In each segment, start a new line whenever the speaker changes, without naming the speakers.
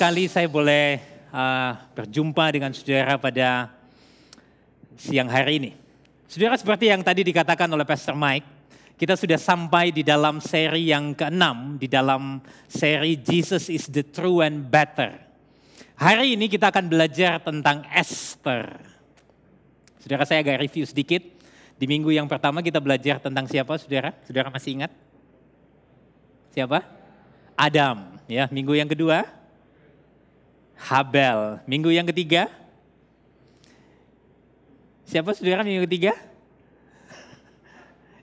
sekali saya boleh uh, berjumpa dengan saudara pada siang hari ini. Saudara seperti yang tadi dikatakan oleh Pastor Mike, kita sudah sampai di dalam seri yang keenam, di dalam seri Jesus is the true and better. Hari ini kita akan belajar tentang Esther. Saudara saya agak review sedikit. Di minggu yang pertama kita belajar tentang siapa saudara? Saudara masih ingat? Siapa? Adam. Ya, minggu yang kedua Habel. Minggu yang ketiga? Siapa saudara minggu ketiga?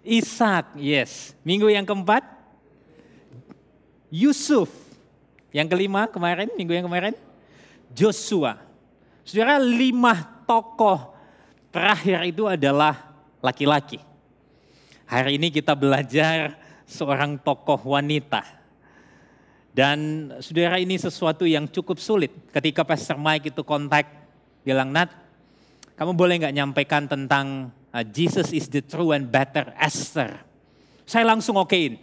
Ishak, yes. Minggu yang keempat? Yusuf. Yang kelima kemarin, minggu yang kemarin? Joshua. Saudara lima tokoh terakhir itu adalah laki-laki. Hari ini kita belajar seorang tokoh wanita. Dan saudara ini sesuatu yang cukup sulit. Ketika Pastor Mike itu kontak, bilang, Nat, kamu boleh nggak nyampaikan tentang uh, Jesus is the true and better Esther. Saya langsung okein.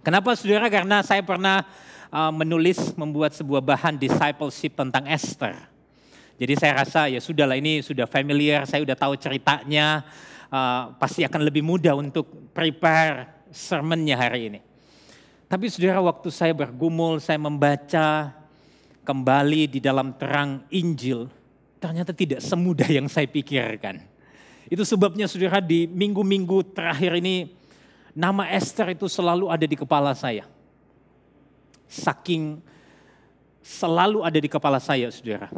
Kenapa saudara? Karena saya pernah uh, menulis, membuat sebuah bahan discipleship tentang Esther. Jadi saya rasa ya sudahlah ini sudah familiar, saya sudah tahu ceritanya, uh, pasti akan lebih mudah untuk prepare sermonnya hari ini. Tapi saudara waktu saya bergumul, saya membaca kembali di dalam terang Injil, ternyata tidak semudah yang saya pikirkan. Itu sebabnya saudara di minggu-minggu terakhir ini, nama Esther itu selalu ada di kepala saya. Saking selalu ada di kepala saya saudara.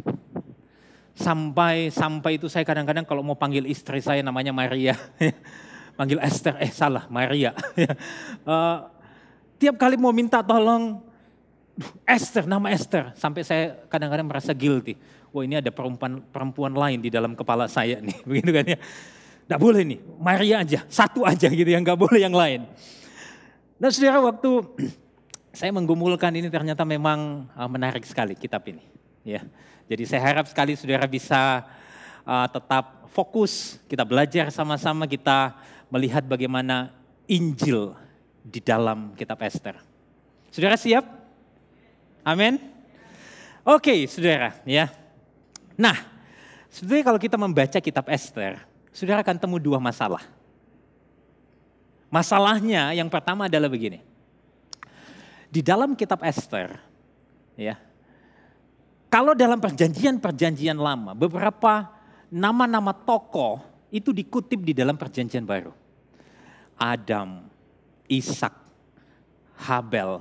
Sampai sampai itu saya kadang-kadang kalau mau panggil istri saya namanya Maria, panggil Esther, eh salah Maria. uh, Tiap kali mau minta tolong, Esther, nama Esther. Sampai saya kadang-kadang merasa guilty. Wah ini ada perempuan, perempuan lain di dalam kepala saya nih. Begitu kan ya. Tidak boleh nih, Maria aja, satu aja gitu yang gak boleh yang lain. Nah saudara waktu saya menggumulkan ini ternyata memang uh, menarik sekali kitab ini. Ya, Jadi saya harap sekali saudara bisa uh, tetap fokus, kita belajar sama-sama, kita melihat bagaimana Injil di dalam kitab Esther. Saudara siap? Amin. Oke, saudara, ya. Nah, sebenarnya kalau kita membaca kitab Esther, saudara akan temu dua masalah. Masalahnya yang pertama adalah begini. Di dalam kitab Esther, ya. Kalau dalam perjanjian-perjanjian lama, beberapa nama-nama tokoh itu dikutip di dalam perjanjian baru. Adam, Ishak, Habel,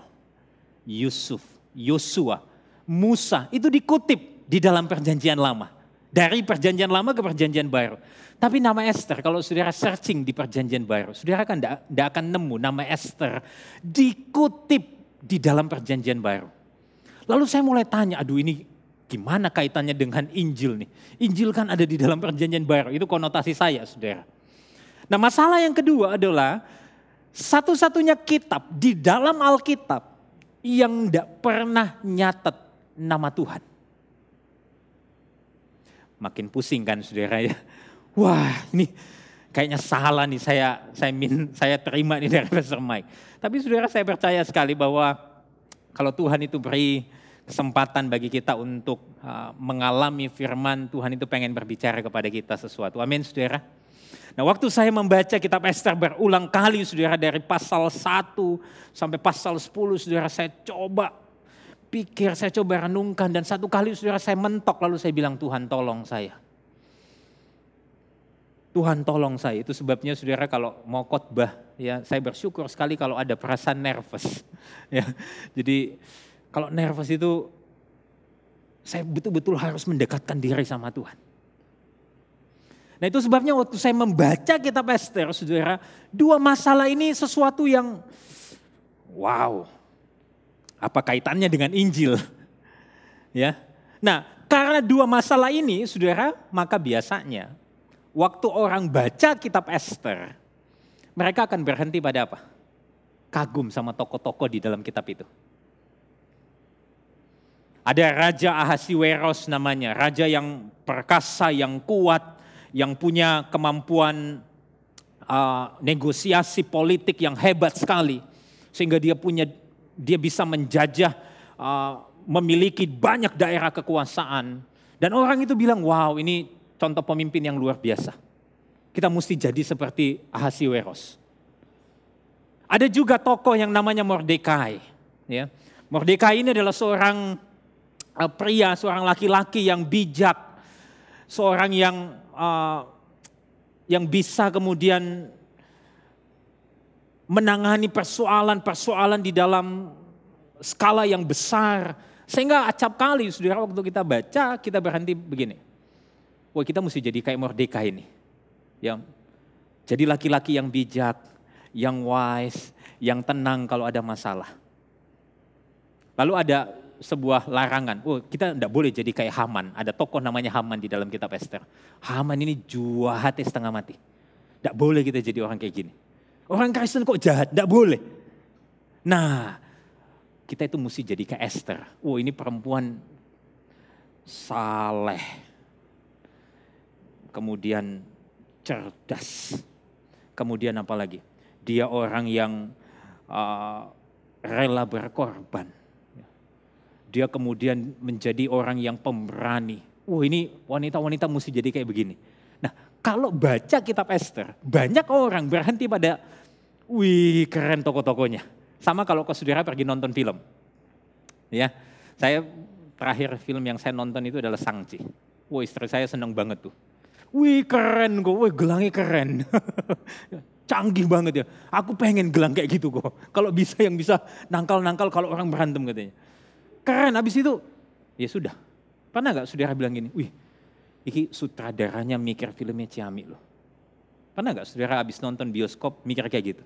Yusuf, Yosua, Musa itu dikutip di dalam perjanjian lama. Dari perjanjian lama ke perjanjian baru. Tapi nama Esther, kalau saudara searching di perjanjian baru, saudara kan tidak akan nemu nama Esther dikutip di dalam perjanjian baru. Lalu saya mulai tanya, aduh ini gimana kaitannya dengan Injil nih? Injil kan ada di dalam perjanjian baru, itu konotasi saya saudara. Nah masalah yang kedua adalah satu-satunya kitab di dalam Alkitab yang tidak pernah nyatet nama Tuhan. Makin pusing kan saudara ya. Wah ini kayaknya salah nih saya saya min saya terima nih dari Pastor Mike. Tapi saudara saya percaya sekali bahwa kalau Tuhan itu beri kesempatan bagi kita untuk uh, mengalami firman Tuhan itu pengen berbicara kepada kita sesuatu. Amin saudara. Nah waktu saya membaca kitab Esther berulang kali saudara dari pasal 1 sampai pasal 10 saudara saya coba pikir, saya coba renungkan dan satu kali saudara saya mentok lalu saya bilang Tuhan tolong saya. Tuhan tolong saya. Itu sebabnya saudara kalau mau khotbah ya saya bersyukur sekali kalau ada perasaan nervous. ya. Jadi kalau nervous itu saya betul-betul harus mendekatkan diri sama Tuhan. Nah itu sebabnya waktu saya membaca kitab Esther, saudara, dua masalah ini sesuatu yang wow. Apa kaitannya dengan Injil? Ya. Nah, karena dua masalah ini, saudara, maka biasanya waktu orang baca kitab Esther, mereka akan berhenti pada apa? Kagum sama tokoh-tokoh di dalam kitab itu. Ada Raja Ahasiweros namanya, raja yang perkasa, yang kuat, yang punya kemampuan uh, negosiasi politik yang hebat sekali sehingga dia punya dia bisa menjajah uh, memiliki banyak daerah kekuasaan. Dan orang itu bilang, wow ini contoh pemimpin yang luar biasa. Kita mesti jadi seperti Ahasiweros. Ada juga tokoh yang namanya Mordekai. Ya. Mordekai ini adalah seorang uh, pria, seorang laki-laki yang bijak, seorang yang uh, yang bisa kemudian menangani persoalan-persoalan di dalam skala yang besar. Sehingga acap kali saudara waktu kita baca kita berhenti begini. Wah kita mesti jadi kayak Mordeka ini. Yang jadi laki-laki yang bijak, yang wise, yang tenang kalau ada masalah. Lalu ada sebuah larangan. Oh, kita tidak boleh jadi kayak Haman. Ada tokoh namanya Haman di dalam kitab Esther. Haman ini hati setengah mati. Tidak boleh kita jadi orang kayak gini. Orang Kristen kok jahat? Tidak boleh. Nah, kita itu mesti jadi kayak Esther. Oh ini perempuan saleh. Kemudian cerdas. Kemudian apa lagi? Dia orang yang uh, rela berkorban. Dia kemudian menjadi orang yang pemberani. Oh ini wanita-wanita mesti jadi kayak begini. Nah kalau baca kitab Esther, banyak orang berhenti pada, wih keren toko-tokonya sama kalau ke saudara pergi nonton film. Ya, saya terakhir film yang saya nonton itu adalah Sangci. Wah istri saya seneng banget tuh. Wih keren kok, wih gelangnya keren. Canggih banget ya. Aku pengen gelang kayak gitu kok. Kalau bisa yang bisa nangkal-nangkal kalau orang berantem katanya. Keren, habis itu ya sudah. Pernah gak saudara bilang gini, wih iki sutradaranya mikir filmnya Ciami loh. Pernah gak saudara habis nonton bioskop mikir kayak gitu?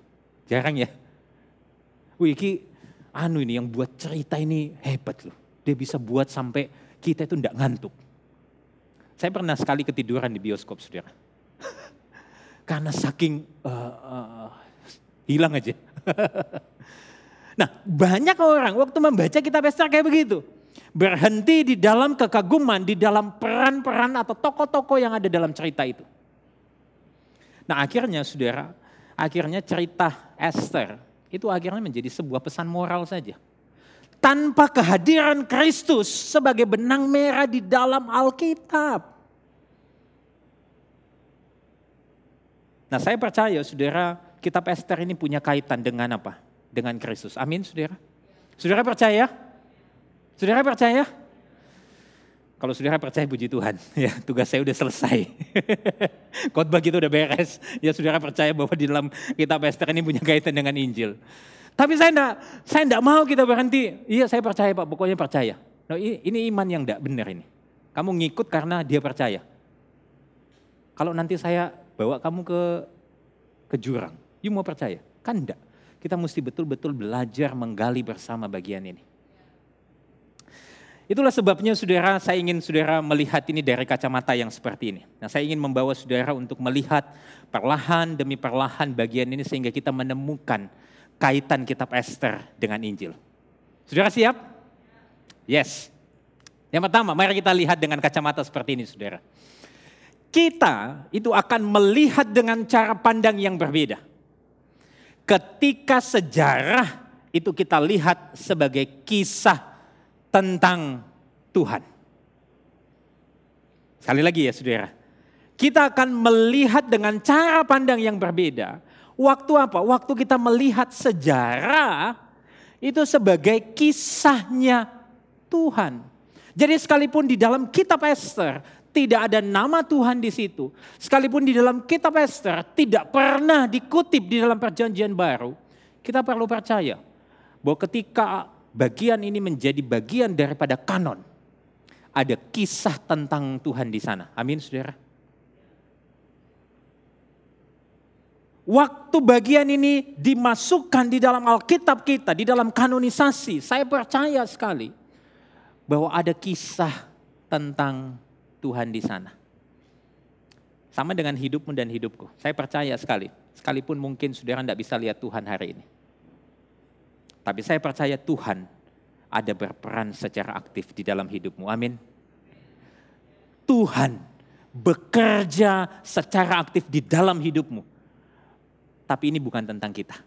Jarang ya. Wih, iki anu ini yang buat cerita ini hebat loh. Dia bisa buat sampai kita itu tidak ngantuk. Saya pernah sekali ketiduran di bioskop, saudara. Karena saking uh, uh, hilang aja. nah, banyak orang waktu membaca kitab Esther kayak begitu. Berhenti di dalam kekaguman, di dalam peran-peran atau tokoh-tokoh yang ada dalam cerita itu. Nah akhirnya saudara, akhirnya cerita Esther itu akhirnya menjadi sebuah pesan moral saja. Tanpa kehadiran Kristus sebagai benang merah di dalam Alkitab. Nah saya percaya saudara kitab Esther ini punya kaitan dengan apa? Dengan Kristus. Amin saudara. Saudara percaya? Saudara percaya? Kalau saudara percaya puji Tuhan, ya tugas saya udah selesai. Khotbah kita udah beres. Ya saudara percaya bahwa di dalam kitab Esther ini punya kaitan dengan Injil. Tapi saya enggak, saya enggak mau kita berhenti. Iya saya percaya Pak, pokoknya percaya. Ini, ini iman yang enggak benar ini. Kamu ngikut karena dia percaya. Kalau nanti saya bawa kamu ke ke jurang, you mau percaya? Kan enggak. Kita mesti betul-betul belajar menggali bersama bagian ini. Itulah sebabnya saudara, saya ingin saudara melihat ini dari kacamata yang seperti ini. Nah saya ingin membawa saudara untuk melihat perlahan demi perlahan bagian ini sehingga kita menemukan kaitan kitab Esther dengan Injil. Saudara siap? Yes. Yang pertama, mari kita lihat dengan kacamata seperti ini saudara. Kita itu akan melihat dengan cara pandang yang berbeda. Ketika sejarah itu kita lihat sebagai kisah tentang Tuhan. Sekali lagi ya saudara. Kita akan melihat dengan cara pandang yang berbeda. Waktu apa? Waktu kita melihat sejarah itu sebagai kisahnya Tuhan. Jadi sekalipun di dalam kitab Esther tidak ada nama Tuhan di situ. Sekalipun di dalam kitab Esther tidak pernah dikutip di dalam perjanjian baru. Kita perlu percaya bahwa ketika bagian ini menjadi bagian daripada kanon. Ada kisah tentang Tuhan di sana. Amin saudara. Waktu bagian ini dimasukkan di dalam Alkitab kita, di dalam kanonisasi, saya percaya sekali bahwa ada kisah tentang Tuhan di sana. Sama dengan hidupmu dan hidupku. Saya percaya sekali, sekalipun mungkin saudara tidak bisa lihat Tuhan hari ini. Tapi saya percaya Tuhan ada berperan secara aktif di dalam hidupmu. Amin. Tuhan bekerja secara aktif di dalam hidupmu. Tapi ini bukan tentang kita.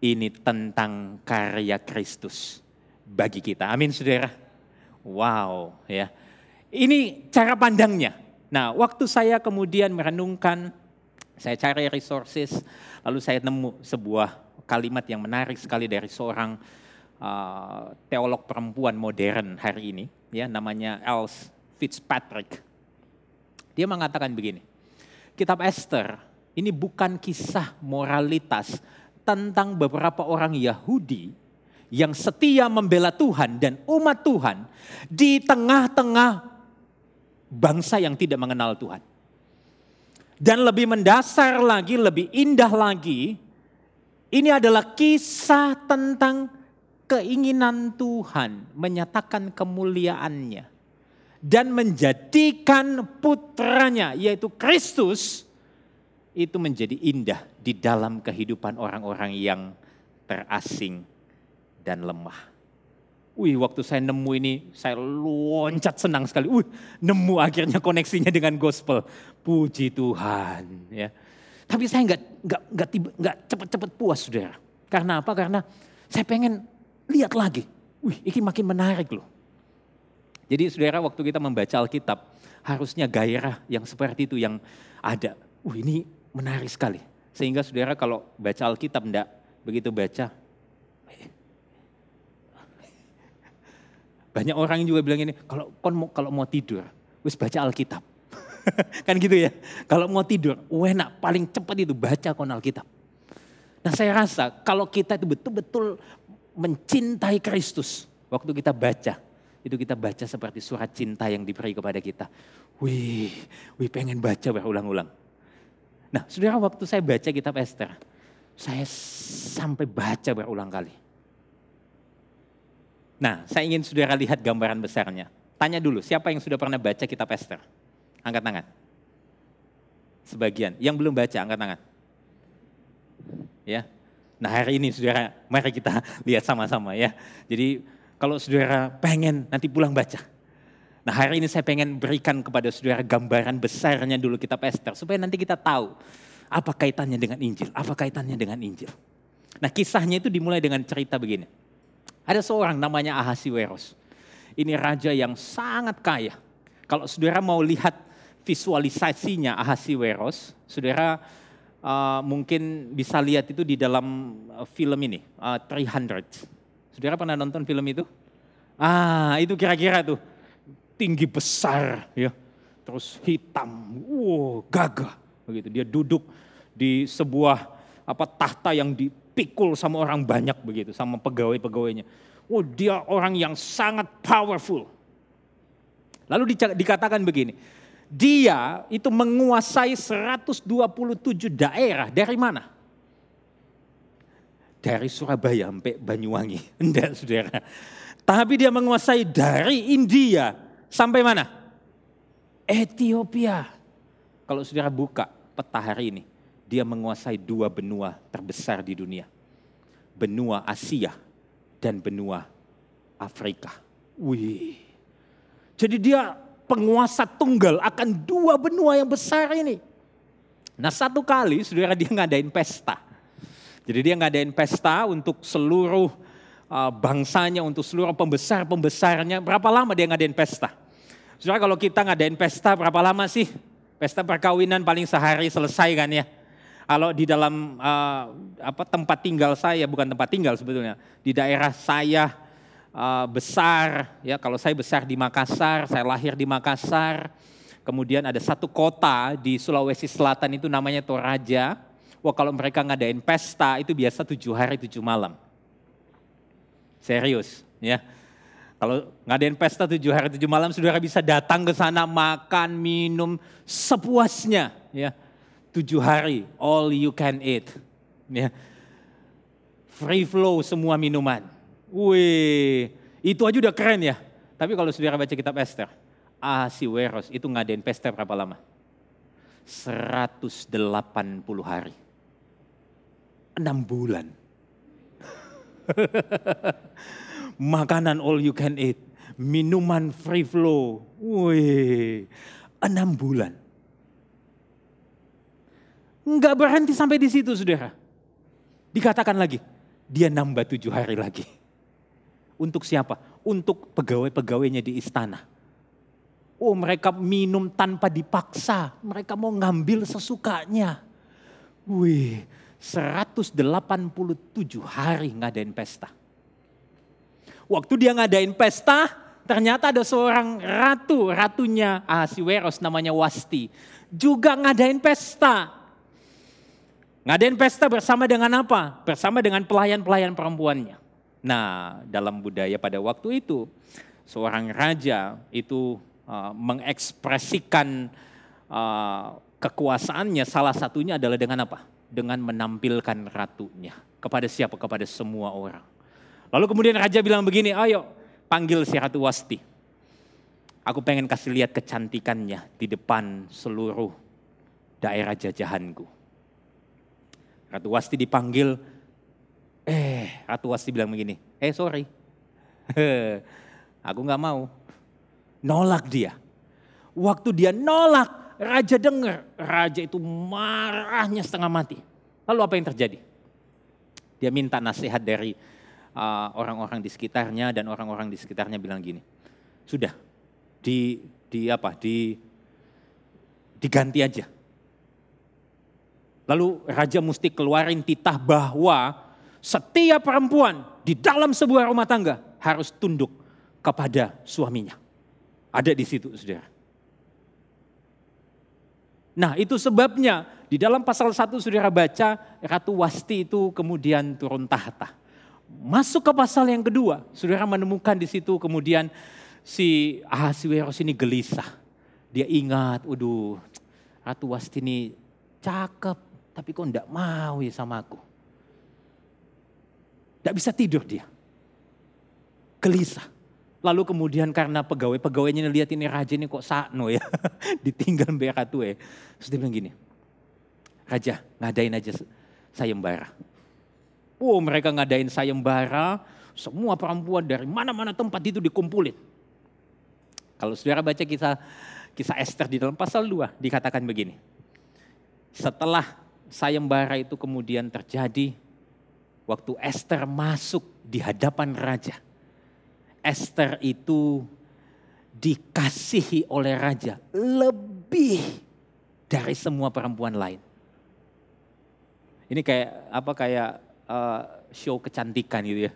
Ini tentang karya Kristus bagi kita. Amin saudara. Wow ya. Ini cara pandangnya. Nah waktu saya kemudian merenungkan, saya cari resources, lalu saya nemu sebuah kalimat yang menarik sekali dari seorang uh, teolog perempuan modern hari ini, ya namanya Els Fitzpatrick. Dia mengatakan begini, Kitab Esther ini bukan kisah moralitas tentang beberapa orang Yahudi yang setia membela Tuhan dan umat Tuhan di tengah-tengah bangsa yang tidak mengenal Tuhan. Dan lebih mendasar lagi, lebih indah lagi, ini adalah kisah tentang keinginan Tuhan menyatakan kemuliaannya dan menjadikan putranya yaitu Kristus itu menjadi indah di dalam kehidupan orang-orang yang terasing dan lemah. Wih, waktu saya nemu ini, saya loncat senang sekali. Wih, nemu akhirnya koneksinya dengan gospel. Puji Tuhan, ya. Tapi saya nggak nggak nggak nggak cepet-cepet puas, saudara. Karena apa? Karena saya pengen lihat lagi. Wih, ini makin menarik loh. Jadi saudara waktu kita membaca Alkitab, harusnya gairah yang seperti itu yang ada. Uh ini menarik sekali. Sehingga saudara kalau baca Alkitab enggak begitu baca. Banyak orang juga bilang ini, kalau kon mau, kalau mau tidur, wis baca Alkitab. kan gitu ya. Kalau mau tidur, enak paling cepat itu baca kon Alkitab. Nah saya rasa kalau kita itu betul-betul mencintai Kristus, waktu kita baca, itu kita baca seperti surat cinta yang diberi kepada kita. Wih, wih pengen baca berulang-ulang. Nah, saudara waktu saya baca kitab Esther, saya sampai baca berulang kali. Nah, saya ingin saudara lihat gambaran besarnya. Tanya dulu, siapa yang sudah pernah baca kitab Esther? Angkat tangan. Sebagian. Yang belum baca, angkat tangan. Ya. Nah hari ini saudara, mari kita lihat sama-sama ya. Jadi kalau saudara pengen nanti pulang baca. Nah hari ini saya pengen berikan kepada saudara gambaran besarnya dulu kitab Esther. Supaya nanti kita tahu apa kaitannya dengan Injil. Apa kaitannya dengan Injil. Nah kisahnya itu dimulai dengan cerita begini. Ada seorang namanya Ahasiweros. Ini raja yang sangat kaya. Kalau saudara mau lihat visualisasinya Ahasiweros, saudara uh, mungkin bisa lihat itu di dalam uh, film ini, uh, 300. Saudara pernah nonton film itu? Ah, itu kira-kira tuh. Tinggi besar ya. Terus hitam, wow, gagah begitu. Dia duduk di sebuah apa tahta yang dipikul sama orang banyak begitu, sama pegawai-pegawainya. Oh, dia orang yang sangat powerful. Lalu dikatakan begini, dia itu menguasai 127 daerah dari mana? dari Surabaya sampai Banyuwangi. Enggak saudara. Tapi dia menguasai dari India sampai mana? Ethiopia. Kalau saudara buka peta hari ini, dia menguasai dua benua terbesar di dunia. Benua Asia dan benua Afrika. Wih. Jadi dia penguasa tunggal akan dua benua yang besar ini. Nah satu kali saudara dia ngadain pesta. Jadi dia ngadain pesta untuk seluruh uh, bangsanya, untuk seluruh pembesar-pembesarnya. Berapa lama dia ngadain pesta? Saudara kalau kita ngadain pesta berapa lama sih? Pesta perkawinan paling sehari selesai kan ya. Kalau di dalam uh, apa tempat tinggal saya, bukan tempat tinggal sebetulnya, di daerah saya uh, besar, ya kalau saya besar di Makassar, saya lahir di Makassar, kemudian ada satu kota di Sulawesi Selatan itu namanya Toraja, Wah kalau mereka ngadain pesta itu biasa tujuh hari tujuh malam. Serius ya. Kalau ngadain pesta tujuh hari tujuh malam saudara bisa datang ke sana makan minum sepuasnya ya. Tujuh hari all you can eat. Ya. Free flow semua minuman. Wih, itu aja udah keren ya. Tapi kalau saudara baca kitab Esther, Ahasiweros itu ngadain pesta berapa lama? 180 hari enam bulan. Makanan all you can eat, minuman free flow, wih, enam bulan. Enggak berhenti sampai di situ saudara. Dikatakan lagi, dia nambah tujuh hari lagi. Untuk siapa? Untuk pegawai-pegawainya di istana. Oh mereka minum tanpa dipaksa. Mereka mau ngambil sesukanya. Wih, 187 hari ngadain pesta. Waktu dia ngadain pesta, ternyata ada seorang ratu, ratunya Ahasiweros namanya Wasti. Juga ngadain pesta. Ngadain pesta bersama dengan apa? Bersama dengan pelayan-pelayan perempuannya. Nah, dalam budaya pada waktu itu, seorang raja itu uh, mengekspresikan uh, kekuasaannya salah satunya adalah dengan apa? Dengan menampilkan ratunya. Kepada siapa? Kepada semua orang. Lalu kemudian raja bilang begini, ayo panggil si Ratu Wasti. Aku pengen kasih lihat kecantikannya di depan seluruh daerah jajahanku. Ratu Wasti dipanggil, eh Ratu Wasti bilang begini, eh sorry, aku nggak mau. Nolak dia. Waktu dia nolak, raja dengar, raja itu marahnya setengah mati. Lalu apa yang terjadi? Dia minta nasihat dari uh, orang-orang uh, di sekitarnya dan orang-orang di sekitarnya bilang gini, sudah di di apa di diganti aja Lalu raja mesti keluarin titah bahwa setiap perempuan di dalam sebuah rumah tangga harus tunduk kepada suaminya. Ada di situ, saudara. Nah itu sebabnya di dalam pasal 1 saudara baca Ratu Wasti itu kemudian turun tahta. Masuk ke pasal yang kedua, saudara menemukan di situ kemudian si Ahasiweros ini gelisah. Dia ingat, waduh Ratu Wasti ini cakep, tapi kok enggak mau ya sama aku. Enggak bisa tidur dia. Gelisah. Lalu kemudian karena pegawai-pegawainya lihat ini raja ini kok sakno ya. Ditinggal mbak ratu ya. Terus dia bilang gini. Raja ngadain aja sayembara. Oh mereka ngadain sayembara. Semua perempuan dari mana-mana tempat itu dikumpulin. Kalau saudara baca kisah kisah Esther di dalam pasal 2 dikatakan begini. Setelah sayembara itu kemudian terjadi waktu Esther masuk di hadapan raja. Esther itu dikasihi oleh raja lebih dari semua perempuan lain. Ini kayak apa kayak uh, show kecantikan gitu ya.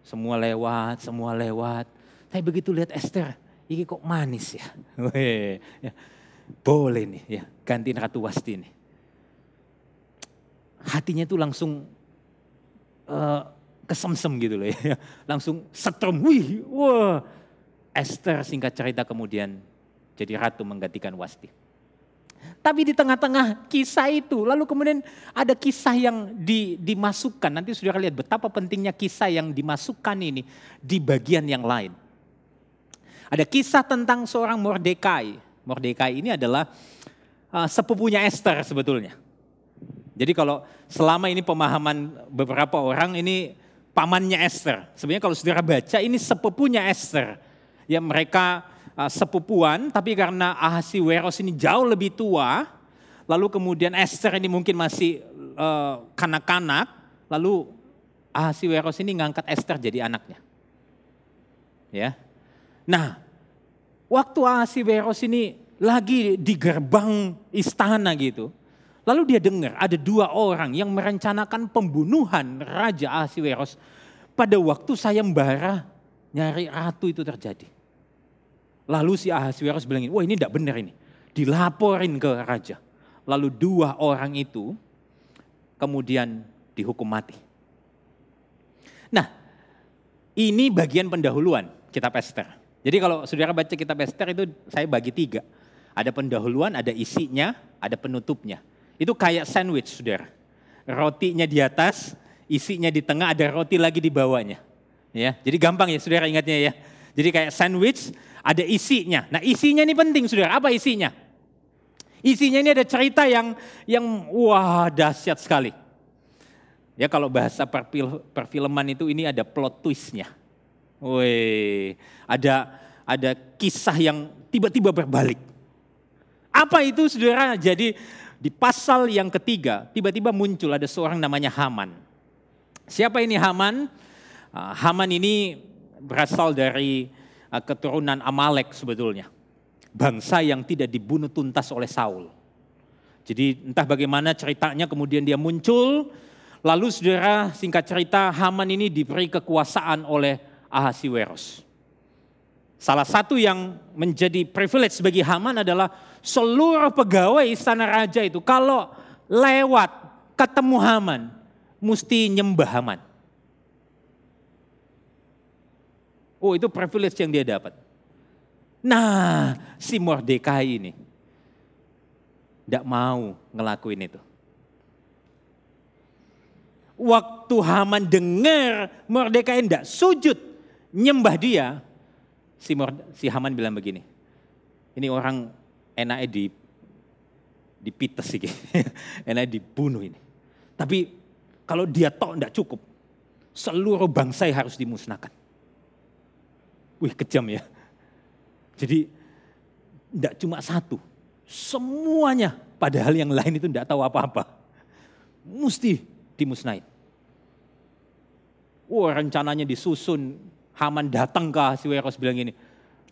Semua lewat, semua lewat. Saya begitu lihat Esther, ini kok manis ya. ya. Boleh nih ya, gantiin Ratu Wasti nih hatinya itu langsung uh, kesemsem gitu loh ya. Langsung setrum, wih, wah. Esther singkat cerita kemudian jadi ratu menggantikan Wasti. Tapi di tengah-tengah kisah itu, lalu kemudian ada kisah yang di, dimasukkan. Nanti sudah lihat betapa pentingnya kisah yang dimasukkan ini di bagian yang lain. Ada kisah tentang seorang Mordekai. Mordekai ini adalah uh, sepupunya Esther sebetulnya. Jadi kalau selama ini pemahaman beberapa orang ini pamannya Esther. Sebenarnya kalau saudara baca ini sepupunya Esther. Ya mereka uh, sepupuan tapi karena Ahasiweros ini jauh lebih tua. Lalu kemudian Esther ini mungkin masih uh, kanak-kanak. Lalu Ahasiweros ini ngangkat Esther jadi anaknya. Ya. Nah, waktu Ahasiweros ini lagi di gerbang istana gitu Lalu dia dengar ada dua orang yang merencanakan pembunuhan Raja Ahasiweros pada waktu sayembara nyari ratu itu terjadi. Lalu si Ahasiweros bilang, wah ini tidak benar ini. Dilaporin ke raja. Lalu dua orang itu kemudian dihukum mati. Nah, ini bagian pendahuluan kitab Esther. Jadi kalau saudara baca kitab Esther itu saya bagi tiga. Ada pendahuluan, ada isinya, ada penutupnya. Itu kayak sandwich, saudara. Rotinya di atas, isinya di tengah, ada roti lagi di bawahnya. Ya, jadi gampang ya, saudara ingatnya ya. Jadi kayak sandwich, ada isinya. Nah, isinya ini penting, saudara. Apa isinya? Isinya ini ada cerita yang yang wah dahsyat sekali. Ya kalau bahasa perfil, perfilman itu ini ada plot twistnya. Woi, ada ada kisah yang tiba-tiba berbalik. Apa itu saudara? Jadi di pasal yang ketiga tiba-tiba muncul ada seorang namanya Haman. Siapa ini Haman? Ah, Haman ini berasal dari uh, keturunan Amalek sebetulnya. Bangsa yang tidak dibunuh tuntas oleh Saul. Jadi entah bagaimana ceritanya kemudian dia muncul, lalu saudara singkat cerita Haman ini diberi kekuasaan oleh Ahasiweros. Salah satu yang menjadi privilege bagi Haman adalah seluruh pegawai istana raja itu kalau lewat ketemu Haman, mesti nyembah Haman. Oh itu privilege yang dia dapat. Nah si Mordekai ini tidak mau ngelakuin itu. Waktu Haman dengar Mordekai tidak sujud nyembah dia, si, Morde, si Haman bilang begini, ini orang enaknya di dipites sih, enaknya dibunuh ini. Tapi kalau dia tok tidak cukup, seluruh bangsa harus dimusnahkan. Wih kejam ya. Jadi tidak cuma satu, Semuanya, padahal yang lain itu tidak tahu apa-apa. Mesti dimusnahin. Wah rencananya disusun, Haman datang ke Ahasiweros bilang gini,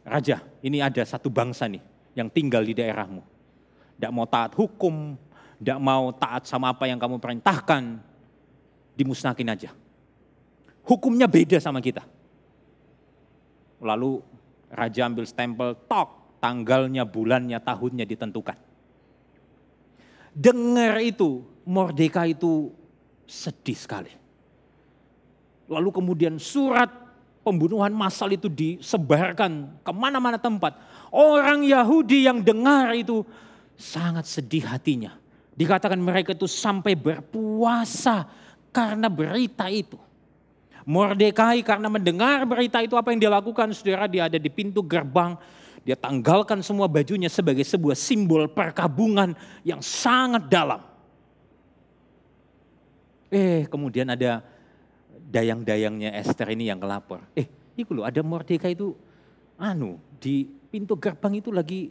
Raja ini ada satu bangsa nih yang tinggal di daerahmu. Tidak mau taat hukum, tidak mau taat sama apa yang kamu perintahkan, dimusnahkan aja. Hukumnya beda sama kita. Lalu raja ambil stempel, tok, tanggalnya, bulannya, tahunnya ditentukan. Dengar itu, Mordeka itu sedih sekali. Lalu kemudian surat pembunuhan massal itu disebarkan ke mana-mana tempat. Orang Yahudi yang dengar itu sangat sedih hatinya. Dikatakan mereka itu sampai berpuasa karena berita itu. Mordekai karena mendengar berita itu apa yang dia lakukan, saudara dia ada di pintu gerbang, dia tanggalkan semua bajunya sebagai sebuah simbol perkabungan yang sangat dalam. Eh kemudian ada dayang-dayangnya Esther ini yang kelapor. Eh itu loh ada Mordeka itu anu di pintu gerbang itu lagi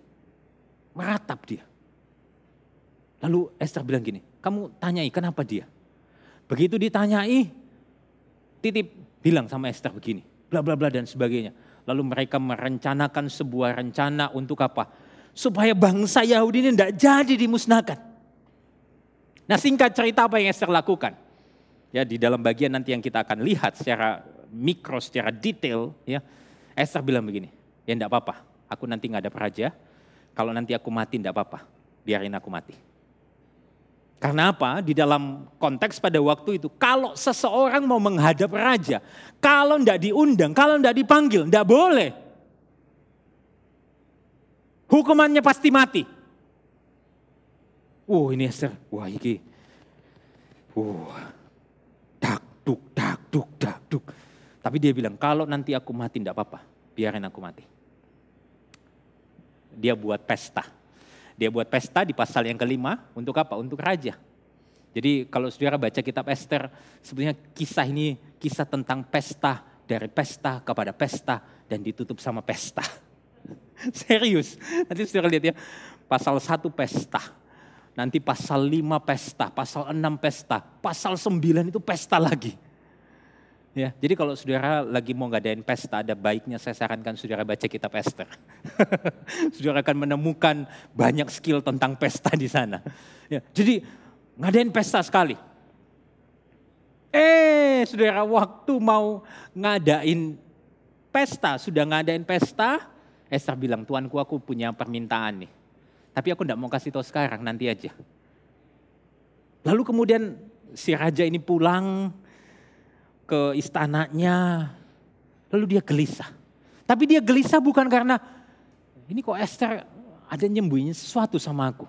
meratap dia. Lalu Esther bilang gini, kamu tanyai kenapa dia? Begitu ditanyai, titip bilang sama Esther begini, bla bla bla dan sebagainya. Lalu mereka merencanakan sebuah rencana untuk apa? Supaya bangsa Yahudi ini tidak jadi dimusnahkan. Nah singkat cerita apa yang Esther lakukan? Ya di dalam bagian nanti yang kita akan lihat secara mikro, secara detail. ya Esther bilang begini, ya enggak apa-apa, aku nanti nggak ada raja. Kalau nanti aku mati enggak apa-apa, biarin aku mati. Karena apa? Di dalam konteks pada waktu itu, kalau seseorang mau menghadap raja, kalau tidak diundang, kalau tidak dipanggil, tidak boleh. Hukumannya pasti mati. Uh, ini Esther. Wah, ini. Duk, dak, duk, dak, duk. Tapi dia bilang, kalau nanti aku mati tidak apa-apa, biarin aku mati. Dia buat pesta dia buat pesta di pasal yang kelima untuk apa? Untuk raja. Jadi kalau saudara baca kitab Esther, sebenarnya kisah ini kisah tentang pesta, dari pesta kepada pesta, dan ditutup sama pesta. Serius, nanti saudara lihat ya, pasal satu pesta, nanti pasal lima pesta, pasal enam pesta, pasal sembilan itu pesta lagi. Ya, jadi kalau saudara lagi mau ngadain pesta, ada baiknya saya sarankan saudara baca kitab Esther. saudara akan menemukan banyak skill tentang pesta di sana. Ya, jadi ngadain pesta sekali. Eh, saudara waktu mau ngadain pesta, sudah ngadain pesta, Esther bilang, tuanku aku punya permintaan nih. Tapi aku tidak mau kasih tahu sekarang, nanti aja. Lalu kemudian si raja ini pulang, ke istananya, lalu dia gelisah. Tapi dia gelisah bukan karena ini kok Esther ada nyembunyi sesuatu sama aku.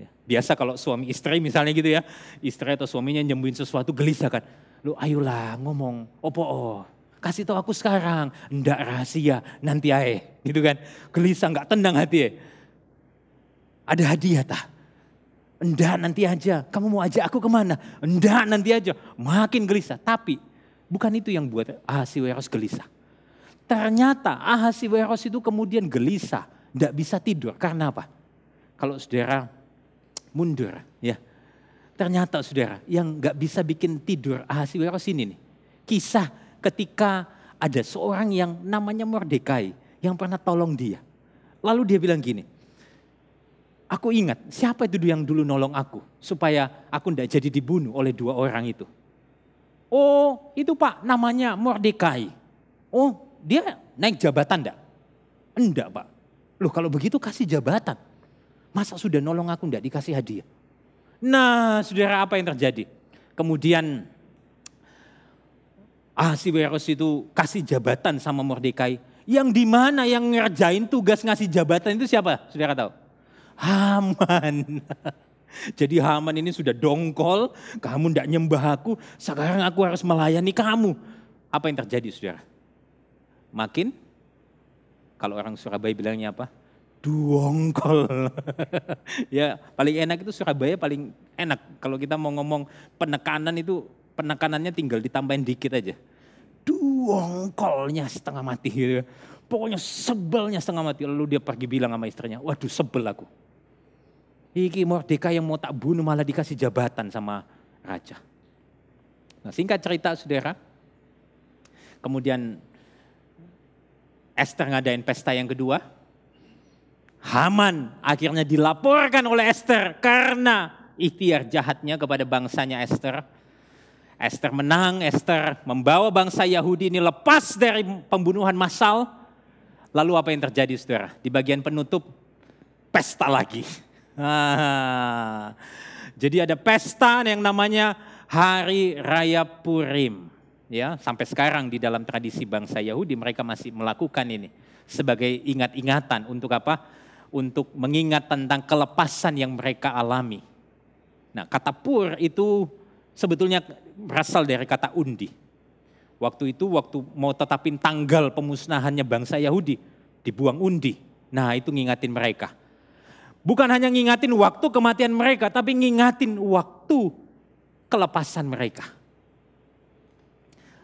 Ya, biasa kalau suami istri misalnya gitu ya, istri atau suaminya nyembuhin sesuatu gelisah kan. Lu ayolah ngomong, opo oh, kasih tahu aku sekarang, ndak rahasia, nanti ae, gitu kan. Gelisah nggak tenang hati ya. Ada hadiah tak? Enggak nanti aja, kamu mau ajak aku ke mana? Enggak nanti aja, makin gelisah. Tapi bukan itu yang buat Ahasiweros gelisah. Ternyata Ahasiweros itu kemudian gelisah, enggak bisa tidur. Karena apa? Kalau saudara mundur ya. Ternyata saudara yang enggak bisa bikin tidur Ahasiweros ini nih. Kisah ketika ada seorang yang namanya Mordekai yang pernah tolong dia. Lalu dia bilang gini, aku ingat siapa itu yang dulu nolong aku supaya aku tidak jadi dibunuh oleh dua orang itu. Oh itu pak namanya Mordekai. Oh dia naik jabatan enggak? Enggak pak. Loh kalau begitu kasih jabatan. Masa sudah nolong aku enggak dikasih hadiah? Nah saudara apa yang terjadi? Kemudian Ahasiweros itu kasih jabatan sama Mordekai. Yang di mana yang ngerjain tugas ngasih jabatan itu siapa? Saudara tahu? Haman. Jadi Haman ini sudah dongkol, kamu tidak nyembah aku, sekarang aku harus melayani kamu. Apa yang terjadi saudara? Makin, kalau orang Surabaya bilangnya apa? Dongkol. ya paling enak itu Surabaya paling enak. Kalau kita mau ngomong penekanan itu penekanannya tinggal ditambahin dikit aja duongkolnya setengah mati. Pokoknya sebelnya setengah mati. Lalu dia pergi bilang sama istrinya, waduh sebel aku. Iki Mordeka yang mau tak bunuh malah dikasih jabatan sama raja. Nah singkat cerita saudara, kemudian Esther ngadain pesta yang kedua. Haman akhirnya dilaporkan oleh Esther karena ikhtiar jahatnya kepada bangsanya Esther Esther menang, Esther membawa bangsa Yahudi ini lepas dari pembunuhan massal. Lalu apa yang terjadi saudara? Di bagian penutup, pesta lagi. Ah, jadi ada pesta yang namanya Hari Raya Purim. Ya, sampai sekarang di dalam tradisi bangsa Yahudi mereka masih melakukan ini sebagai ingat-ingatan untuk apa? Untuk mengingat tentang kelepasan yang mereka alami. Nah, kata pur itu sebetulnya berasal dari kata undi. Waktu itu waktu mau tetapin tanggal pemusnahannya bangsa Yahudi, dibuang undi. Nah itu ngingatin mereka. Bukan hanya ngingatin waktu kematian mereka, tapi ngingatin waktu kelepasan mereka.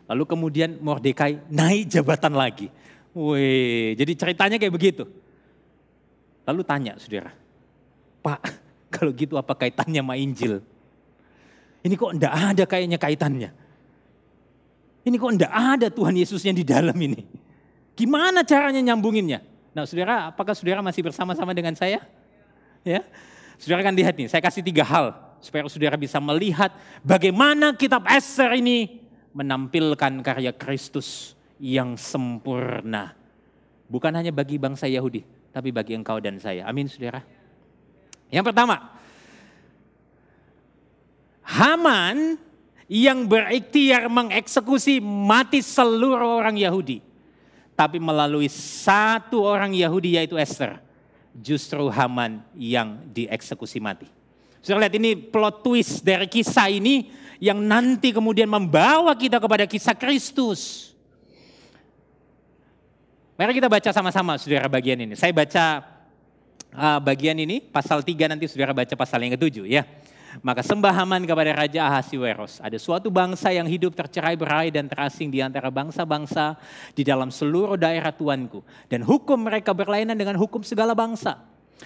Lalu kemudian Mordekai naik jabatan lagi. Wih, jadi ceritanya kayak begitu. Lalu tanya saudara, Pak kalau gitu apa kaitannya sama Injil? Ini kok enggak ada kayaknya kaitannya. Ini kok enggak ada Tuhan Yesusnya di dalam ini. Gimana caranya nyambunginnya? Nah saudara, apakah saudara masih bersama-sama dengan saya? Ya, Saudara kan lihat nih, saya kasih tiga hal supaya saudara bisa melihat bagaimana kitab Esther ini menampilkan karya Kristus yang sempurna. Bukan hanya bagi bangsa Yahudi, tapi bagi engkau dan saya. Amin saudara. Yang pertama, Haman yang berikhtiar mengeksekusi mati seluruh orang Yahudi. Tapi melalui satu orang Yahudi yaitu Esther. Justru Haman yang dieksekusi mati. Sudah lihat ini plot twist dari kisah ini yang nanti kemudian membawa kita kepada kisah Kristus. Mari kita baca sama-sama saudara bagian ini. Saya baca uh, bagian ini pasal 3 nanti saudara baca pasal yang ketujuh ya. Maka sembah Haman kepada Raja Ahasiweros. Ada suatu bangsa yang hidup tercerai berai dan terasing di antara bangsa-bangsa di dalam seluruh daerah tuanku. Dan hukum mereka berlainan dengan hukum segala bangsa.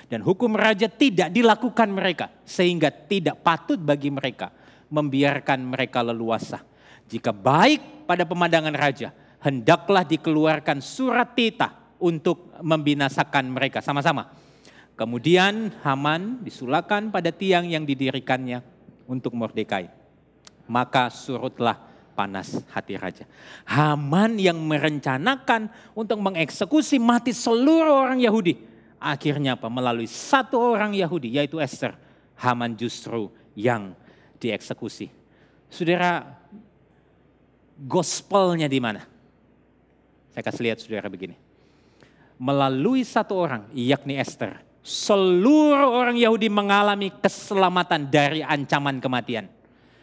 Dan hukum raja tidak dilakukan mereka. Sehingga tidak patut bagi mereka membiarkan mereka leluasa. Jika baik pada pemandangan raja, hendaklah dikeluarkan surat titah untuk membinasakan mereka. Sama-sama Kemudian Haman disulakan pada tiang yang didirikannya untuk Mordekai. Maka surutlah panas hati raja. Haman yang merencanakan untuk mengeksekusi mati seluruh orang Yahudi. Akhirnya apa? Melalui satu orang Yahudi yaitu Esther. Haman justru yang dieksekusi. Saudara, gospelnya di mana? Saya kasih lihat saudara begini. Melalui satu orang, yakni Esther, seluruh orang Yahudi mengalami keselamatan dari ancaman kematian.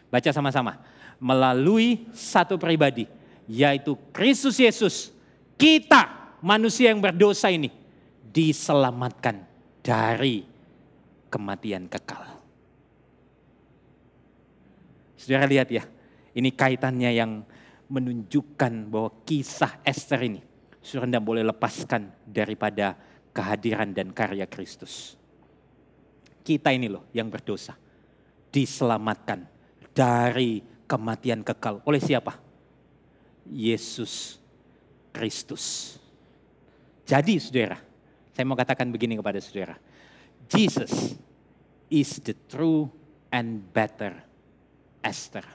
Baca sama-sama. Melalui satu pribadi, yaitu Kristus Yesus, kita manusia yang berdosa ini diselamatkan dari kematian kekal. Saudara lihat ya, ini kaitannya yang menunjukkan bahwa kisah Esther ini sudah tidak boleh lepaskan daripada kehadiran dan karya Kristus. Kita ini loh yang berdosa. Diselamatkan dari kematian kekal. Oleh siapa? Yesus Kristus. Jadi saudara, saya mau katakan begini kepada saudara. Jesus is the true and better Esther.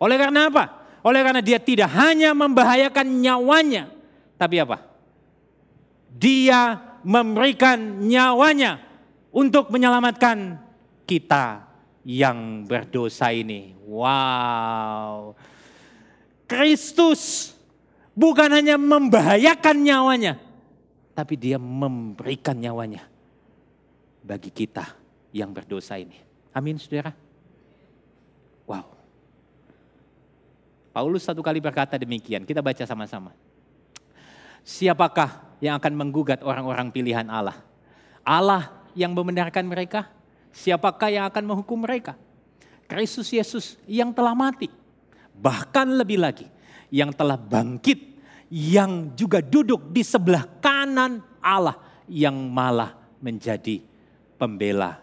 Oleh karena apa? Oleh karena dia tidak hanya membahayakan nyawanya, tapi apa? Dia memberikan nyawanya untuk menyelamatkan kita yang berdosa ini. Wow. Kristus bukan hanya membahayakan nyawanya, tapi dia memberikan nyawanya bagi kita yang berdosa ini. Amin saudara. Wow. Paulus satu kali berkata demikian, kita baca sama-sama. Siapakah yang akan menggugat orang-orang pilihan Allah? Allah yang membenarkan mereka? Siapakah yang akan menghukum mereka? Kristus Yesus yang telah mati. Bahkan lebih lagi, yang telah bangkit, yang juga duduk di sebelah kanan Allah yang malah menjadi pembela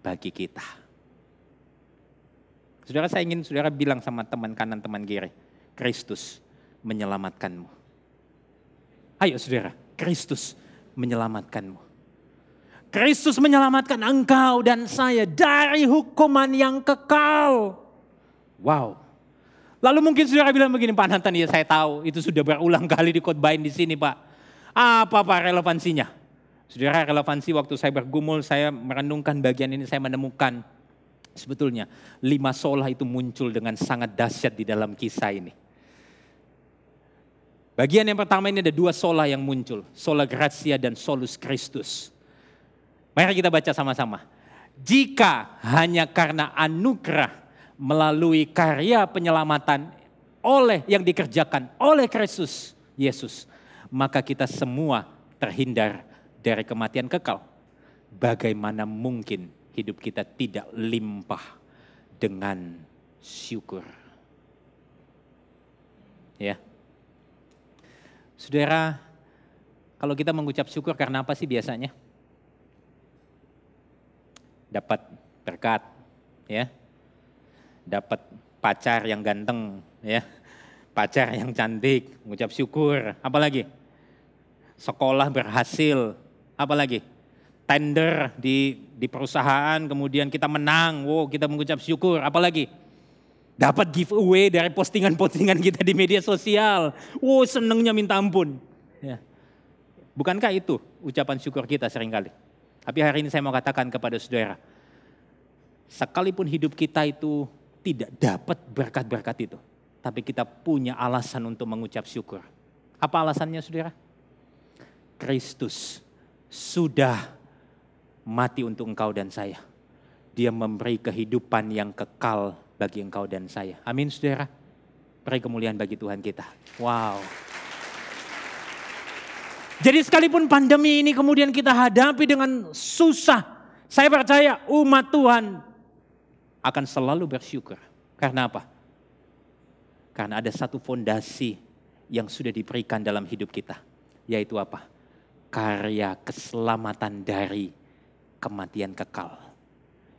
bagi kita. Saudara saya ingin saudara bilang sama teman kanan teman kiri, Kristus menyelamatkanmu. Ayo saudara, Kristus menyelamatkanmu. Kristus menyelamatkan engkau dan saya dari hukuman yang kekal. Wow. Lalu mungkin saudara bilang begini, Pak Nathan, ya saya tahu itu sudah berulang kali dikotbahin di sini Pak. Apa Pak relevansinya? Saudara relevansi waktu saya bergumul, saya merenungkan bagian ini, saya menemukan sebetulnya lima sola itu muncul dengan sangat dahsyat di dalam kisah ini. Bagian yang pertama ini ada dua sola yang muncul, sola gratia dan solus Christus. Mari kita baca sama-sama. Jika hanya karena anugerah melalui karya penyelamatan oleh yang dikerjakan oleh Kristus Yesus, maka kita semua terhindar dari kematian kekal. Bagaimana mungkin hidup kita tidak limpah dengan syukur? Ya. Saudara, kalau kita mengucap syukur karena apa sih biasanya? dapat berkat, ya, dapat pacar yang ganteng, ya, pacar yang cantik, mengucap syukur, apalagi? Sekolah berhasil, apalagi? Tender di di perusahaan, kemudian kita menang, wow kita mengucap syukur, apalagi dapat giveaway dari postingan-postingan kita di media sosial, wow senengnya minta ampun, ya. Bukankah itu ucapan syukur kita sering kali? Tapi hari ini saya mau katakan kepada saudara, sekalipun hidup kita itu tidak dapat berkat-berkat itu, tapi kita punya alasan untuk mengucap syukur. Apa alasannya saudara? Kristus sudah mati untuk engkau dan saya. Dia memberi kehidupan yang kekal bagi engkau dan saya. Amin saudara. Beri kemuliaan bagi Tuhan kita. Wow. Jadi sekalipun pandemi ini kemudian kita hadapi dengan susah. Saya percaya umat Tuhan akan selalu bersyukur. Karena apa? Karena ada satu fondasi yang sudah diberikan dalam hidup kita. Yaitu apa? Karya keselamatan dari kematian kekal.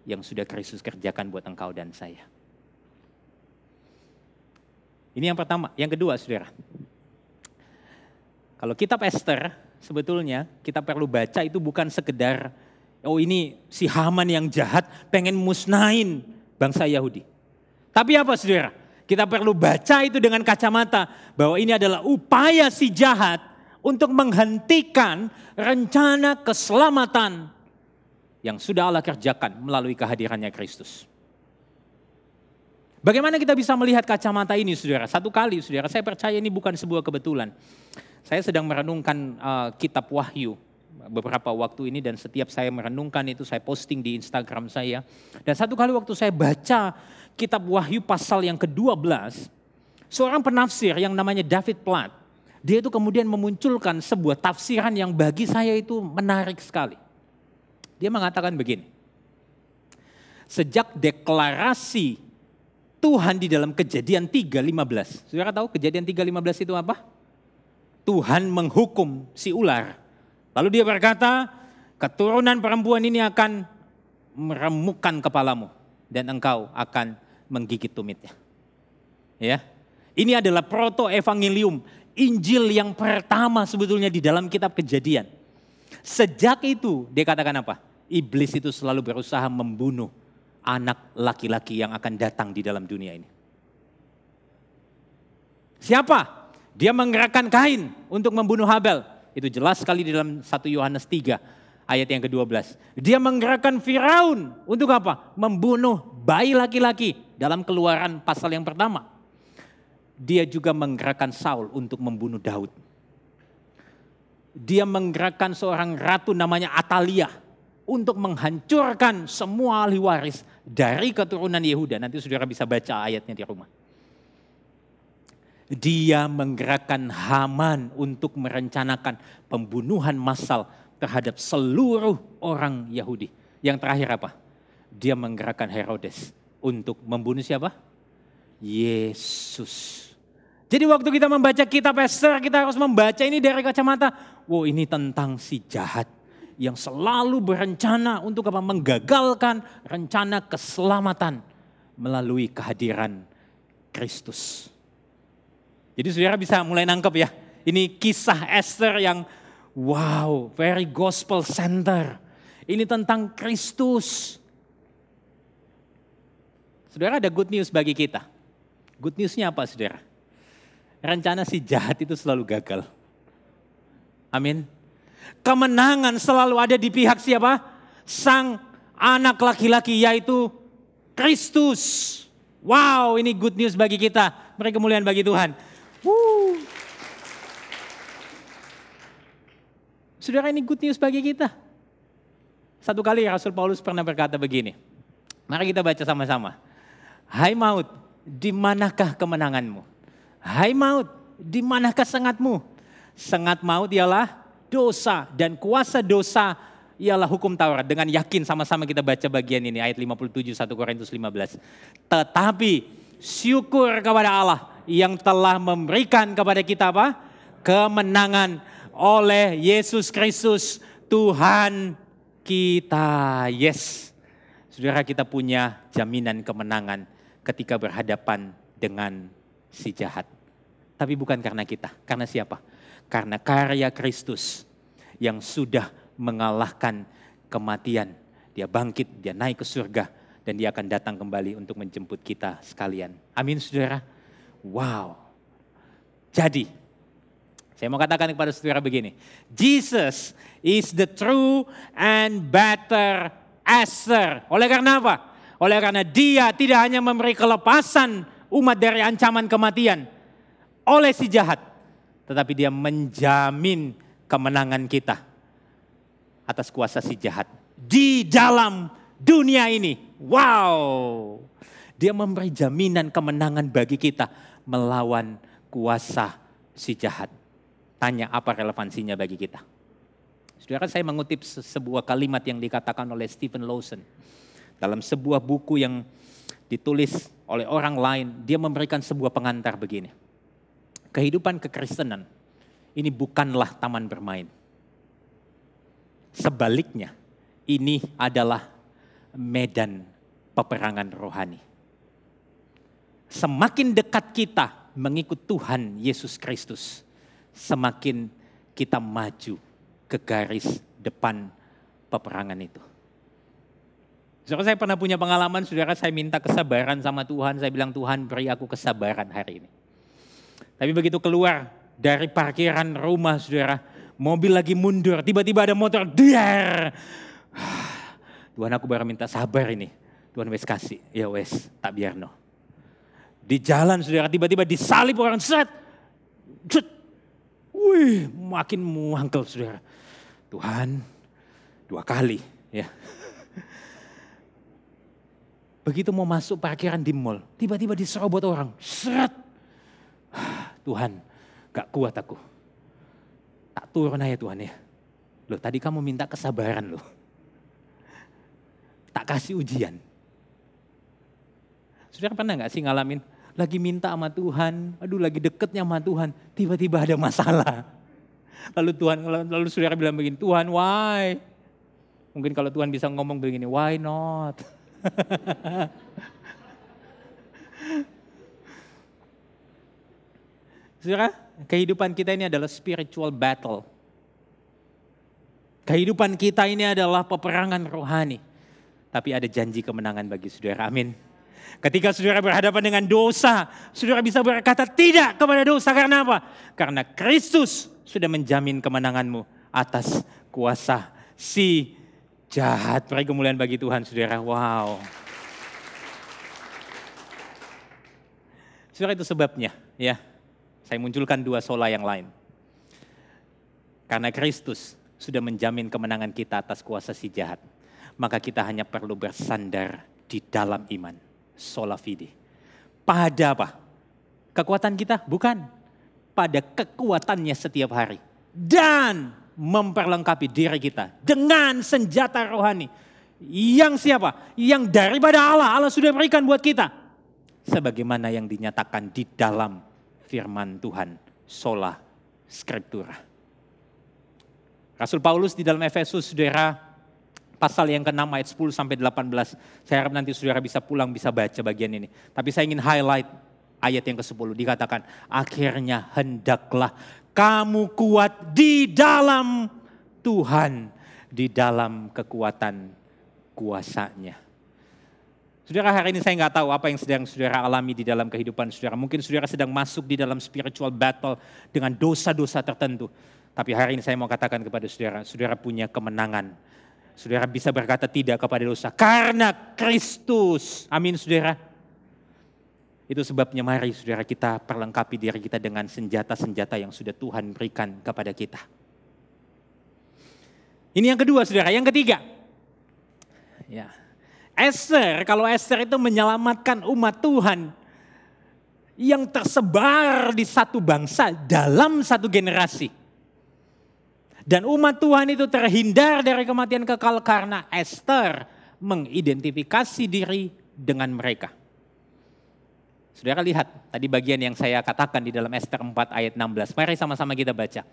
Yang sudah Kristus kerjakan buat engkau dan saya. Ini yang pertama. Yang kedua saudara. Kalau kitab Esther sebetulnya kita perlu baca itu bukan sekedar oh ini si Haman yang jahat pengen musnahin bangsa Yahudi. Tapi apa saudara? Kita perlu baca itu dengan kacamata bahwa ini adalah upaya si jahat untuk menghentikan rencana keselamatan yang sudah Allah kerjakan melalui kehadirannya Kristus. Bagaimana kita bisa melihat kacamata ini saudara? Satu kali saudara, saya percaya ini bukan sebuah kebetulan. Saya sedang merenungkan uh, kitab Wahyu beberapa waktu ini dan setiap saya merenungkan itu saya posting di Instagram saya. Dan satu kali waktu saya baca kitab Wahyu pasal yang ke-12, seorang penafsir yang namanya David Platt, dia itu kemudian memunculkan sebuah tafsiran yang bagi saya itu menarik sekali. Dia mengatakan begini, sejak deklarasi Tuhan di dalam kejadian 3.15. Saudara tahu kejadian 3.15 itu apa? Tuhan menghukum si ular. Lalu dia berkata, keturunan perempuan ini akan meremukkan kepalamu dan engkau akan menggigit tumitnya. Ya. Ini adalah proto evangelium, Injil yang pertama sebetulnya di dalam kitab Kejadian. Sejak itu dia katakan apa? Iblis itu selalu berusaha membunuh anak laki-laki yang akan datang di dalam dunia ini. Siapa? Dia menggerakkan Kain untuk membunuh Habel. Itu jelas sekali di dalam 1 Yohanes 3 ayat yang ke-12. Dia menggerakkan Firaun untuk apa? Membunuh bayi laki-laki dalam keluaran pasal yang pertama dia juga menggerakkan Saul untuk membunuh Daud. Dia menggerakkan seorang ratu namanya Atalia untuk menghancurkan semua ahli waris dari keturunan Yehuda. Nanti saudara bisa baca ayatnya di rumah. Dia menggerakkan Haman untuk merencanakan pembunuhan massal terhadap seluruh orang Yahudi. Yang terakhir apa? Dia menggerakkan Herodes untuk membunuh siapa? Yesus. Jadi waktu kita membaca kitab Esther, kita harus membaca ini dari kacamata, wow ini tentang si jahat yang selalu berencana untuk apa? Menggagalkan rencana keselamatan melalui kehadiran Kristus. Jadi saudara bisa mulai nangkep ya, ini kisah Esther yang wow, very gospel center. Ini tentang Kristus. Saudara ada good news bagi kita. Good newsnya apa saudara? rencana si jahat itu selalu gagal. Amin. Kemenangan selalu ada di pihak siapa? Sang anak laki-laki yaitu Kristus. Wow, ini good news bagi kita. Mereka kemuliaan bagi Tuhan. Woo. Saudara ini good news bagi kita. Satu kali Rasul Paulus pernah berkata begini. Mari kita baca sama-sama. Hai maut, di manakah kemenanganmu? Hai maut, di manakah sengatmu? Sengat maut ialah dosa dan kuasa dosa ialah hukum Taurat. Dengan yakin sama-sama kita baca bagian ini ayat 57 1 Korintus 15. Tetapi syukur kepada Allah yang telah memberikan kepada kita apa? Kemenangan oleh Yesus Kristus Tuhan kita. Yes. Saudara kita punya jaminan kemenangan ketika berhadapan dengan si jahat. Tapi bukan karena kita, karena siapa? Karena karya Kristus yang sudah mengalahkan kematian. Dia bangkit, dia naik ke surga, dan dia akan datang kembali untuk menjemput kita sekalian. Amin saudara. Wow. Jadi, saya mau katakan kepada saudara begini. Jesus is the true and better Esther. Oleh karena apa? Oleh karena dia tidak hanya memberi kelepasan umat dari ancaman kematian, oleh si jahat, tetapi dia menjamin kemenangan kita atas kuasa si jahat di dalam dunia ini. Wow, dia memberi jaminan kemenangan bagi kita melawan kuasa si jahat. Tanya apa relevansinya bagi kita? Saudara saya mengutip sebuah kalimat yang dikatakan oleh Stephen Lawson dalam sebuah buku yang ditulis oleh orang lain. Dia memberikan sebuah pengantar begini kehidupan kekristenan ini bukanlah taman bermain. Sebaliknya, ini adalah medan peperangan rohani. Semakin dekat kita mengikut Tuhan Yesus Kristus, semakin kita maju ke garis depan peperangan itu. Saudara saya pernah punya pengalaman, saudara saya minta kesabaran sama Tuhan, saya bilang Tuhan beri aku kesabaran hari ini. Tapi begitu keluar dari parkiran rumah saudara, mobil lagi mundur, tiba-tiba ada motor, diar. Tuhan aku baru minta sabar ini. Tuhan wes kasih, ya wes tak biar no. Di jalan saudara tiba-tiba disalib orang set. set. Wih makin muangkel saudara. Tuhan dua kali ya. Begitu mau masuk parkiran di mall, tiba-tiba diserobot orang. Seret Tuhan, gak kuat aku. Tak turun aja Tuhan ya. Loh tadi kamu minta kesabaran loh. Tak kasih ujian. Sudah pernah gak sih ngalamin lagi minta sama Tuhan, aduh lagi deketnya sama Tuhan, tiba-tiba ada masalah. Lalu Tuhan, lalu saudara bilang begini, Tuhan why? Mungkin kalau Tuhan bisa ngomong begini, why not? Saudara, kehidupan kita ini adalah spiritual battle. Kehidupan kita ini adalah peperangan rohani. Tapi ada janji kemenangan bagi saudara. Amin. Ketika saudara berhadapan dengan dosa, saudara bisa berkata tidak kepada dosa. Karena apa? Karena Kristus sudah menjamin kemenanganmu atas kuasa si jahat. Beri kemuliaan bagi Tuhan saudara. Wow. Saudara itu sebabnya ya. Saya munculkan dua sola yang lain. Karena Kristus sudah menjamin kemenangan kita atas kuasa si jahat. Maka kita hanya perlu bersandar di dalam iman. Sola fide. Pada apa? Kekuatan kita? Bukan. Pada kekuatannya setiap hari. Dan memperlengkapi diri kita dengan senjata rohani. Yang siapa? Yang daripada Allah. Allah sudah berikan buat kita sebagaimana yang dinyatakan di dalam firman Tuhan sola scriptura. Rasul Paulus di dalam Efesus saudara pasal yang ke-6 ayat 10 sampai 18. Saya harap nanti saudara bisa pulang bisa baca bagian ini. Tapi saya ingin highlight ayat yang ke-10 dikatakan akhirnya hendaklah kamu kuat di dalam Tuhan, di dalam kekuatan kuasanya. Saudara hari ini saya nggak tahu apa yang sedang saudara alami di dalam kehidupan saudara. Mungkin saudara sedang masuk di dalam spiritual battle dengan dosa-dosa tertentu. Tapi hari ini saya mau katakan kepada saudara, saudara punya kemenangan. Saudara bisa berkata tidak kepada dosa karena Kristus. Amin saudara. Itu sebabnya mari saudara kita perlengkapi diri kita dengan senjata-senjata yang sudah Tuhan berikan kepada kita. Ini yang kedua saudara. Yang ketiga. Ya, Esther, kalau Esther itu menyelamatkan umat Tuhan yang tersebar di satu bangsa dalam satu generasi. Dan umat Tuhan itu terhindar dari kematian kekal karena Esther mengidentifikasi diri dengan mereka. Saudara lihat tadi bagian yang saya katakan di dalam Esther 4 ayat 16. Mari sama-sama kita baca.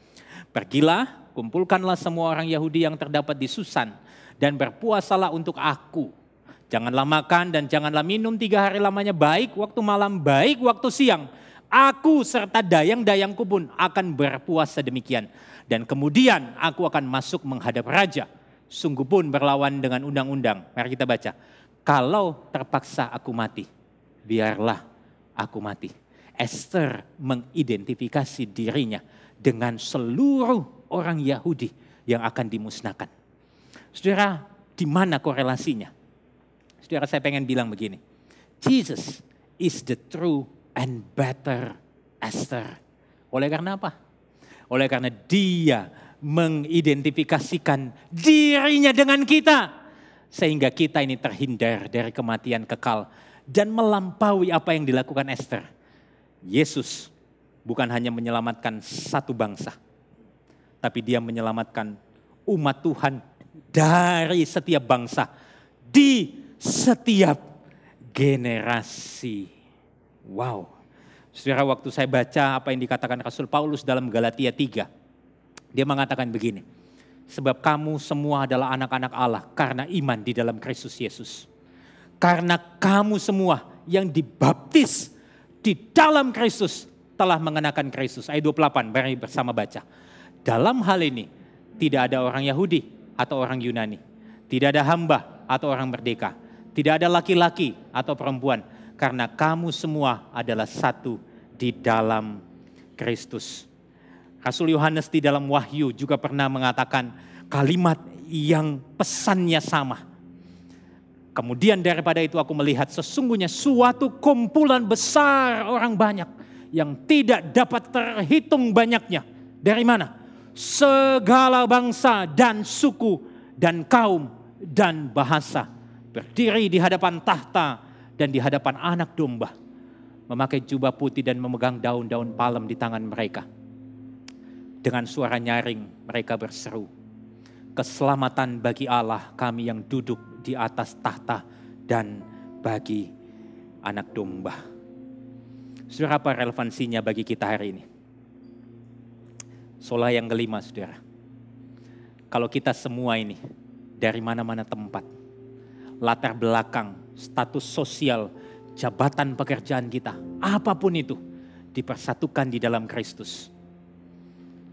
Pergilah, kumpulkanlah semua orang Yahudi yang terdapat di Susan dan berpuasalah untuk aku Janganlah makan dan janganlah minum tiga hari lamanya baik waktu malam, baik waktu siang. Aku serta dayang-dayangku pun akan berpuasa demikian. Dan kemudian aku akan masuk menghadap raja. Sungguh pun berlawan dengan undang-undang. Mari kita baca. Kalau terpaksa aku mati, biarlah aku mati. Esther mengidentifikasi dirinya dengan seluruh orang Yahudi yang akan dimusnahkan. Saudara, di mana korelasinya? Saudara saya pengen bilang begini. Jesus is the true and better Esther. Oleh karena apa? Oleh karena dia mengidentifikasikan dirinya dengan kita. Sehingga kita ini terhindar dari kematian kekal. Dan melampaui apa yang dilakukan Esther. Yesus bukan hanya menyelamatkan satu bangsa. Tapi dia menyelamatkan umat Tuhan dari setiap bangsa. Di setiap generasi. Wow. Saudara waktu saya baca apa yang dikatakan Rasul Paulus dalam Galatia 3. Dia mengatakan begini. Sebab kamu semua adalah anak-anak Allah karena iman di dalam Kristus Yesus. Karena kamu semua yang dibaptis di dalam Kristus telah mengenakan Kristus. Ayat 28, mari bersama baca. Dalam hal ini tidak ada orang Yahudi atau orang Yunani. Tidak ada hamba atau orang merdeka tidak ada laki-laki atau perempuan, karena kamu semua adalah satu di dalam Kristus. Rasul Yohanes di dalam Wahyu juga pernah mengatakan kalimat yang pesannya sama. Kemudian daripada itu aku melihat sesungguhnya suatu kumpulan besar orang banyak yang tidak dapat terhitung banyaknya. Dari mana? Segala bangsa dan suku dan kaum dan bahasa berdiri di hadapan tahta dan di hadapan anak domba, memakai jubah putih dan memegang daun-daun palem di tangan mereka. Dengan suara nyaring mereka berseru, keselamatan bagi Allah kami yang duduk di atas tahta dan bagi anak domba. Saudara apa relevansinya bagi kita hari ini? Sola yang kelima saudara. Kalau kita semua ini dari mana-mana tempat, latar belakang, status sosial, jabatan pekerjaan kita, apa pun itu, dipersatukan di dalam Kristus.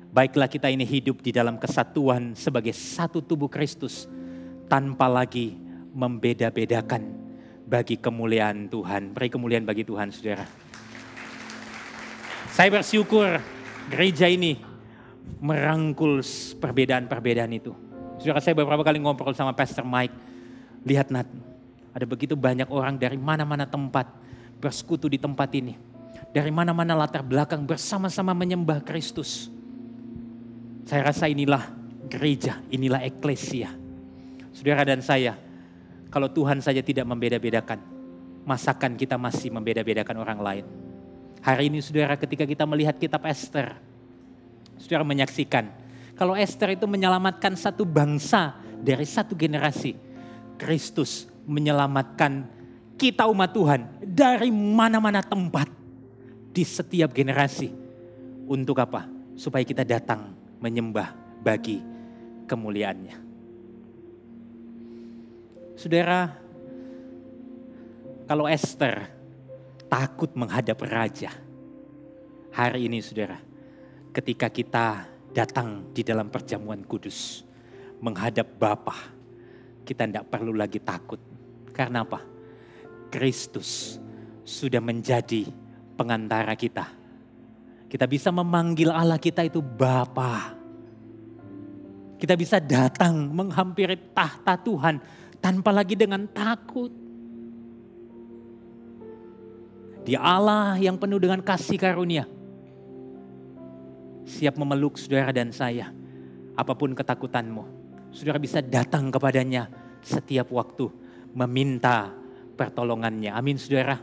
Baiklah kita ini hidup di dalam kesatuan sebagai satu tubuh Kristus tanpa lagi membeda-bedakan bagi kemuliaan Tuhan. Beri kemuliaan bagi Tuhan, saudara. Saya bersyukur gereja ini merangkul perbedaan-perbedaan itu. Saudara saya beberapa kali ngobrol sama Pastor Mike. Lihat Nat, ada begitu banyak orang dari mana-mana tempat bersekutu di tempat ini. Dari mana-mana latar belakang bersama-sama menyembah Kristus. Saya rasa inilah gereja, inilah eklesia. Saudara dan saya, kalau Tuhan saja tidak membeda-bedakan, masakan kita masih membeda-bedakan orang lain. Hari ini saudara ketika kita melihat kitab Esther, saudara menyaksikan kalau Esther itu menyelamatkan satu bangsa dari satu generasi. Kristus menyelamatkan kita umat Tuhan dari mana-mana tempat di setiap generasi. Untuk apa? Supaya kita datang menyembah bagi kemuliaannya. Saudara, kalau Esther takut menghadap raja, hari ini saudara, ketika kita datang di dalam perjamuan kudus, menghadap Bapa, kita tidak perlu lagi takut. Karena apa? Kristus sudah menjadi pengantara kita kita bisa memanggil Allah kita itu Bapa. Kita bisa datang menghampiri tahta Tuhan tanpa lagi dengan takut. Dia Allah yang penuh dengan kasih karunia. Siap memeluk saudara dan saya. Apa pun ketakutanmu. Saudara bisa datang kepadanya setiap waktu. Meminta pertolongannya. Amin saudara.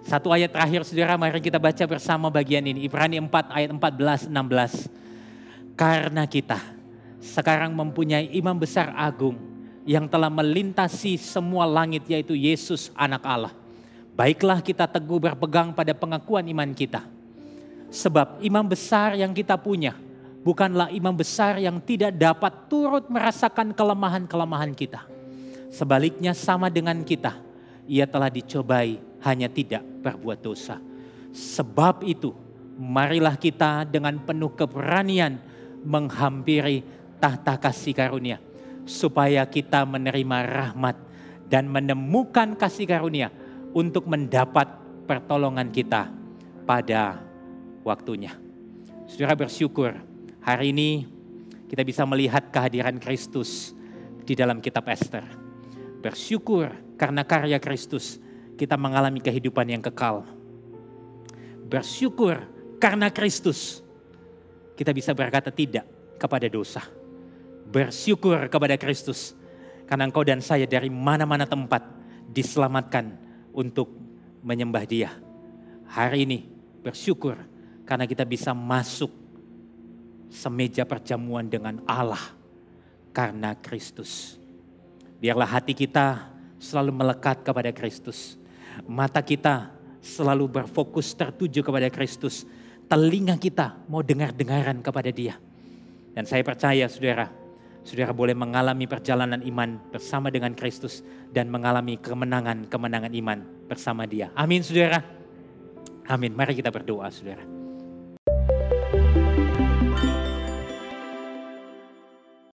Satu ayat terakhir saudara mari kita baca bersama bagian ini. Ibrani 4 ayat 14 16. Karena kita sekarang mempunyai imam besar agung yang telah melintasi semua langit yaitu Yesus anak Allah. Baiklah kita teguh berpegang pada pengakuan iman kita. Sebab imam besar yang kita punya bukanlah imam besar yang tidak dapat turut merasakan kelemahan-kelemahan kita. Sebaliknya sama dengan kita, ia telah dicobai hanya tidak berbuat dosa. Sebab itu, marilah kita dengan penuh keberanian menghampiri tahta kasih karunia, supaya kita menerima rahmat dan menemukan kasih karunia untuk mendapat pertolongan kita pada waktunya. Saudara bersyukur hari ini kita bisa melihat kehadiran Kristus di dalam kitab Esther. Bersyukur karena karya Kristus kita mengalami kehidupan yang kekal. Bersyukur karena Kristus kita bisa berkata tidak kepada dosa. Bersyukur kepada Kristus karena engkau dan saya dari mana-mana tempat diselamatkan untuk menyembah dia. Hari ini bersyukur karena kita bisa masuk semeja perjamuan dengan Allah karena Kristus. Biarlah hati kita selalu melekat kepada Kristus Mata kita selalu berfokus tertuju kepada Kristus. Telinga kita mau dengar-dengaran kepada dia. Dan saya percaya saudara, saudara boleh mengalami perjalanan iman bersama dengan Kristus dan mengalami kemenangan-kemenangan iman bersama dia. Amin saudara. Amin. Mari kita berdoa saudara.